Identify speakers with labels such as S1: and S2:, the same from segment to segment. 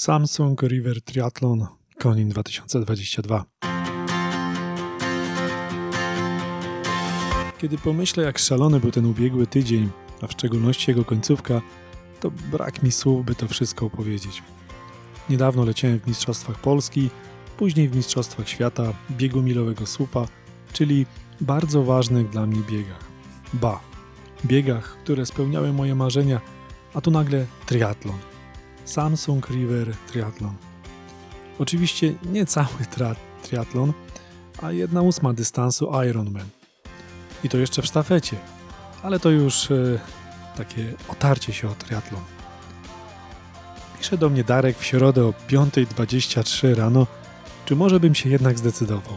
S1: Samsung River Triathlon Konin 2022. Kiedy pomyślę, jak szalony był ten ubiegły tydzień, a w szczególności jego końcówka, to brak mi słów, by to wszystko opowiedzieć. Niedawno leciałem w Mistrzostwach Polski, później w Mistrzostwach Świata biegu milowego słupa, czyli bardzo ważnych dla mnie biegach. Ba, biegach, które spełniały moje marzenia, a tu nagle triatlon. Samsung River Triathlon. Oczywiście nie cały tra- triatlon, a jedna ósma dystansu Ironman. I to jeszcze w sztafecie, ale to już e, takie otarcie się o triatlon. Pisze do mnie Darek w środę o 5.23 rano, czy może bym się jednak zdecydował.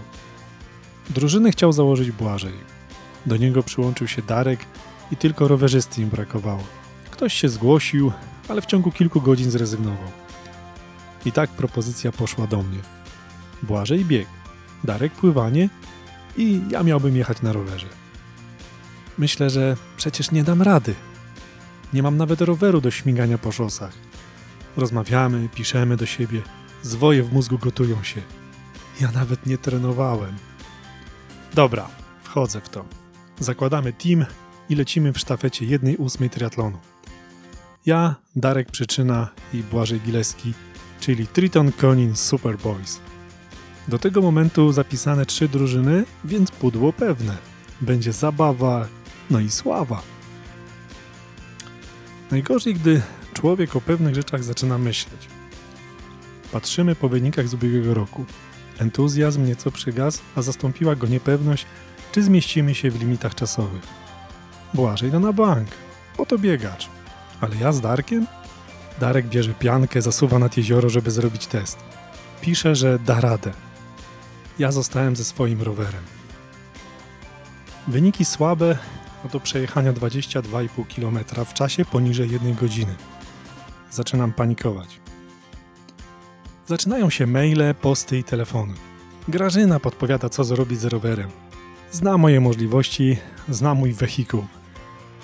S1: Drużynę chciał założyć Błażej. Do niego przyłączył się Darek i tylko rowerzysty im brakowało. Ktoś się zgłosił, ale w ciągu kilku godzin zrezygnował. I tak propozycja poszła do mnie. Błażej bieg, Darek pływanie i ja miałbym jechać na rowerze. Myślę, że przecież nie dam rady. Nie mam nawet roweru do śmigania po szosach. Rozmawiamy, piszemy do siebie, zwoje w mózgu gotują się. Ja nawet nie trenowałem. Dobra, wchodzę w to. Zakładamy team i lecimy w sztafecie jednej ósmej triatlonu. Ja, Darek Przyczyna i Błażej Gileski, czyli Triton Konin Super Boys. Do tego momentu zapisane trzy drużyny, więc pudło pewne. Będzie zabawa, no i sława. Najgorzej, gdy człowiek o pewnych rzeczach zaczyna myśleć. Patrzymy po wynikach z ubiegłego roku. Entuzjazm nieco przygasł, a zastąpiła go niepewność, czy zmieścimy się w limitach czasowych. Błażej no na bank, bo to biegacz. Ale ja z Darkiem? Darek bierze piankę, zasuwa nad jezioro, żeby zrobić test. Pisze, że da radę. Ja zostałem ze swoim rowerem. Wyniki słabe, no do przejechania 22,5 km w czasie poniżej 1 godziny. Zaczynam panikować. Zaczynają się maile, posty i telefony. Grażyna podpowiada, co zrobić z rowerem. Zna moje możliwości, zna mój wehikuł.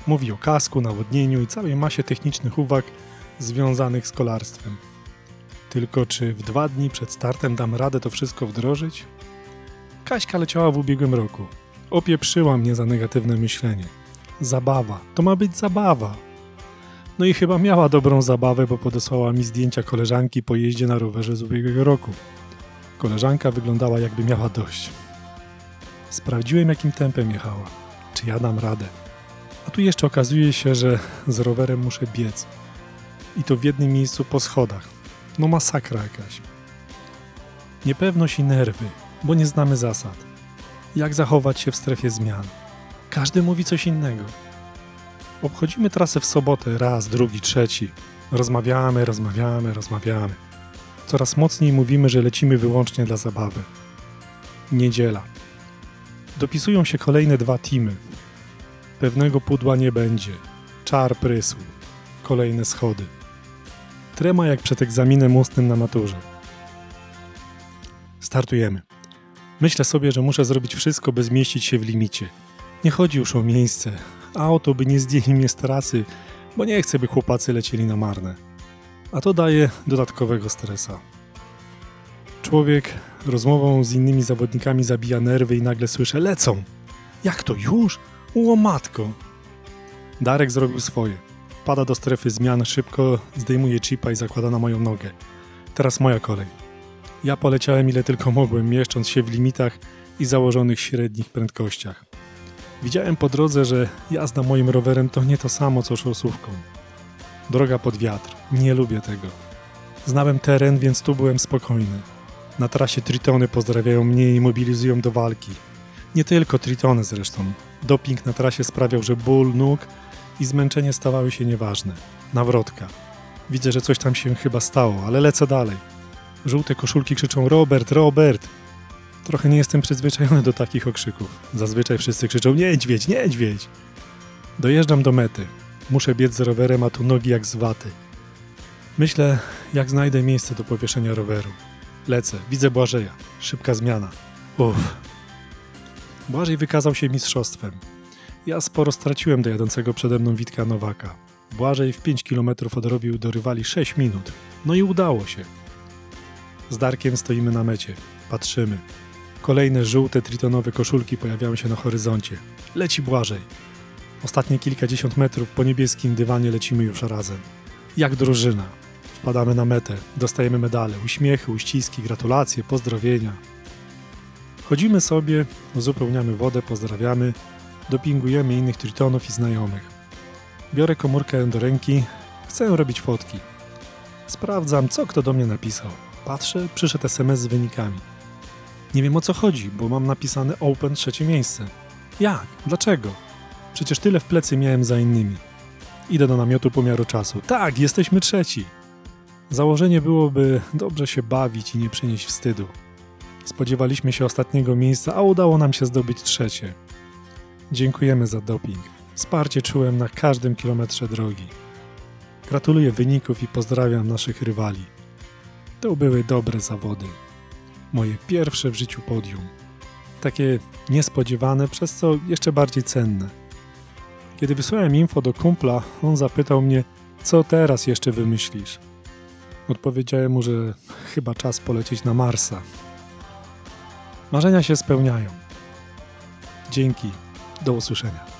S1: Mówi o kasku, nawodnieniu i całej masie technicznych uwag związanych z kolarstwem. Tylko czy w dwa dni przed startem dam radę to wszystko wdrożyć? Kaśka leciała w ubiegłym roku. Opieprzyła mnie za negatywne myślenie. Zabawa. To ma być zabawa. No i chyba miała dobrą zabawę, bo podesłała mi zdjęcia koleżanki po jeździe na rowerze z ubiegłego roku. Koleżanka wyglądała jakby miała dość. Sprawdziłem jakim tempem jechała. Czy ja dam radę. A tu jeszcze okazuje się, że z rowerem muszę biec. I to w jednym miejscu po schodach. No masakra jakaś. Niepewność i nerwy, bo nie znamy zasad. Jak zachować się w strefie zmian? Każdy mówi coś innego. Obchodzimy trasę w sobotę, raz, drugi, trzeci. Rozmawiamy, rozmawiamy, rozmawiamy. Coraz mocniej mówimy, że lecimy wyłącznie dla zabawy. Niedziela. Dopisują się kolejne dwa teamy. Pewnego pudła nie będzie. Czar prysł. Kolejne schody. Trema jak przed egzaminem ustnym na maturze. Startujemy. Myślę sobie, że muszę zrobić wszystko, by zmieścić się w limicie. Nie chodzi już o miejsce. Auto by nie zdjęli mnie z trasy, bo nie chcę, by chłopacy lecieli na marne. A to daje dodatkowego stresa. Człowiek rozmową z innymi zawodnikami zabija nerwy i nagle słyszę: Lecą! Jak to już? Ło matko! Darek zrobił swoje. Wpada do strefy zmian, szybko zdejmuje chipa i zakłada na moją nogę. Teraz moja kolej. Ja poleciałem ile tylko mogłem, mieszcząc się w limitach i założonych średnich prędkościach. Widziałem po drodze, że jazda moim rowerem to nie to samo co szosówką. Droga pod wiatr. Nie lubię tego. Znałem teren, więc tu byłem spokojny. Na trasie Tritony pozdrawiają mnie i mobilizują do walki. Nie tylko Tritony zresztą. Doping na trasie sprawiał, że ból nóg i zmęczenie stawały się nieważne. Nawrotka. Widzę, że coś tam się chyba stało, ale lecę dalej. Żółte koszulki krzyczą Robert, Robert. Trochę nie jestem przyzwyczajony do takich okrzyków. Zazwyczaj wszyscy krzyczą niedźwiedź, niedźwiedź. Dojeżdżam do mety. Muszę biec z rowerem, a tu nogi jak z waty. Myślę, jak znajdę miejsce do powieszenia roweru. Lecę, widzę Błażeja. Szybka zmiana. Uff. Błażej wykazał się mistrzostwem. Ja sporo straciłem do jadącego przede mną Witka Nowaka. Błażej w 5 km odrobił do rywali 6 minut. No i udało się. Z Darkiem stoimy na mecie. Patrzymy. Kolejne żółte tritonowe koszulki pojawiają się na horyzoncie. Leci Błażej. Ostatnie kilkadziesiąt metrów po niebieskim dywanie lecimy już razem. Jak drużyna. Wpadamy na metę, dostajemy medale, uśmiechy, uściski, gratulacje, pozdrowienia. Chodzimy sobie, uzupełniamy wodę, pozdrawiamy, dopingujemy innych tritonów i znajomych. Biorę komórkę do ręki, chcę robić fotki. Sprawdzam, co kto do mnie napisał. Patrzę, przyszedł SMS z wynikami. Nie wiem o co chodzi, bo mam napisane Open trzecie miejsce. Jak? Dlaczego? Przecież tyle w plecy miałem za innymi. Idę do namiotu pomiaru czasu. Tak, jesteśmy trzeci. Założenie byłoby dobrze się bawić i nie przynieść wstydu. Spodziewaliśmy się ostatniego miejsca, a udało nam się zdobyć trzecie. Dziękujemy za doping. Wsparcie czułem na każdym kilometrze drogi. Gratuluję wyników i pozdrawiam naszych rywali. To były dobre zawody. Moje pierwsze w życiu podium. Takie niespodziewane, przez co jeszcze bardziej cenne. Kiedy wysłałem info do kumpla, on zapytał mnie, co teraz jeszcze wymyślisz? Odpowiedziałem mu, że chyba czas polecieć na Marsa. Marzenia się spełniają. Dzięki. Do usłyszenia.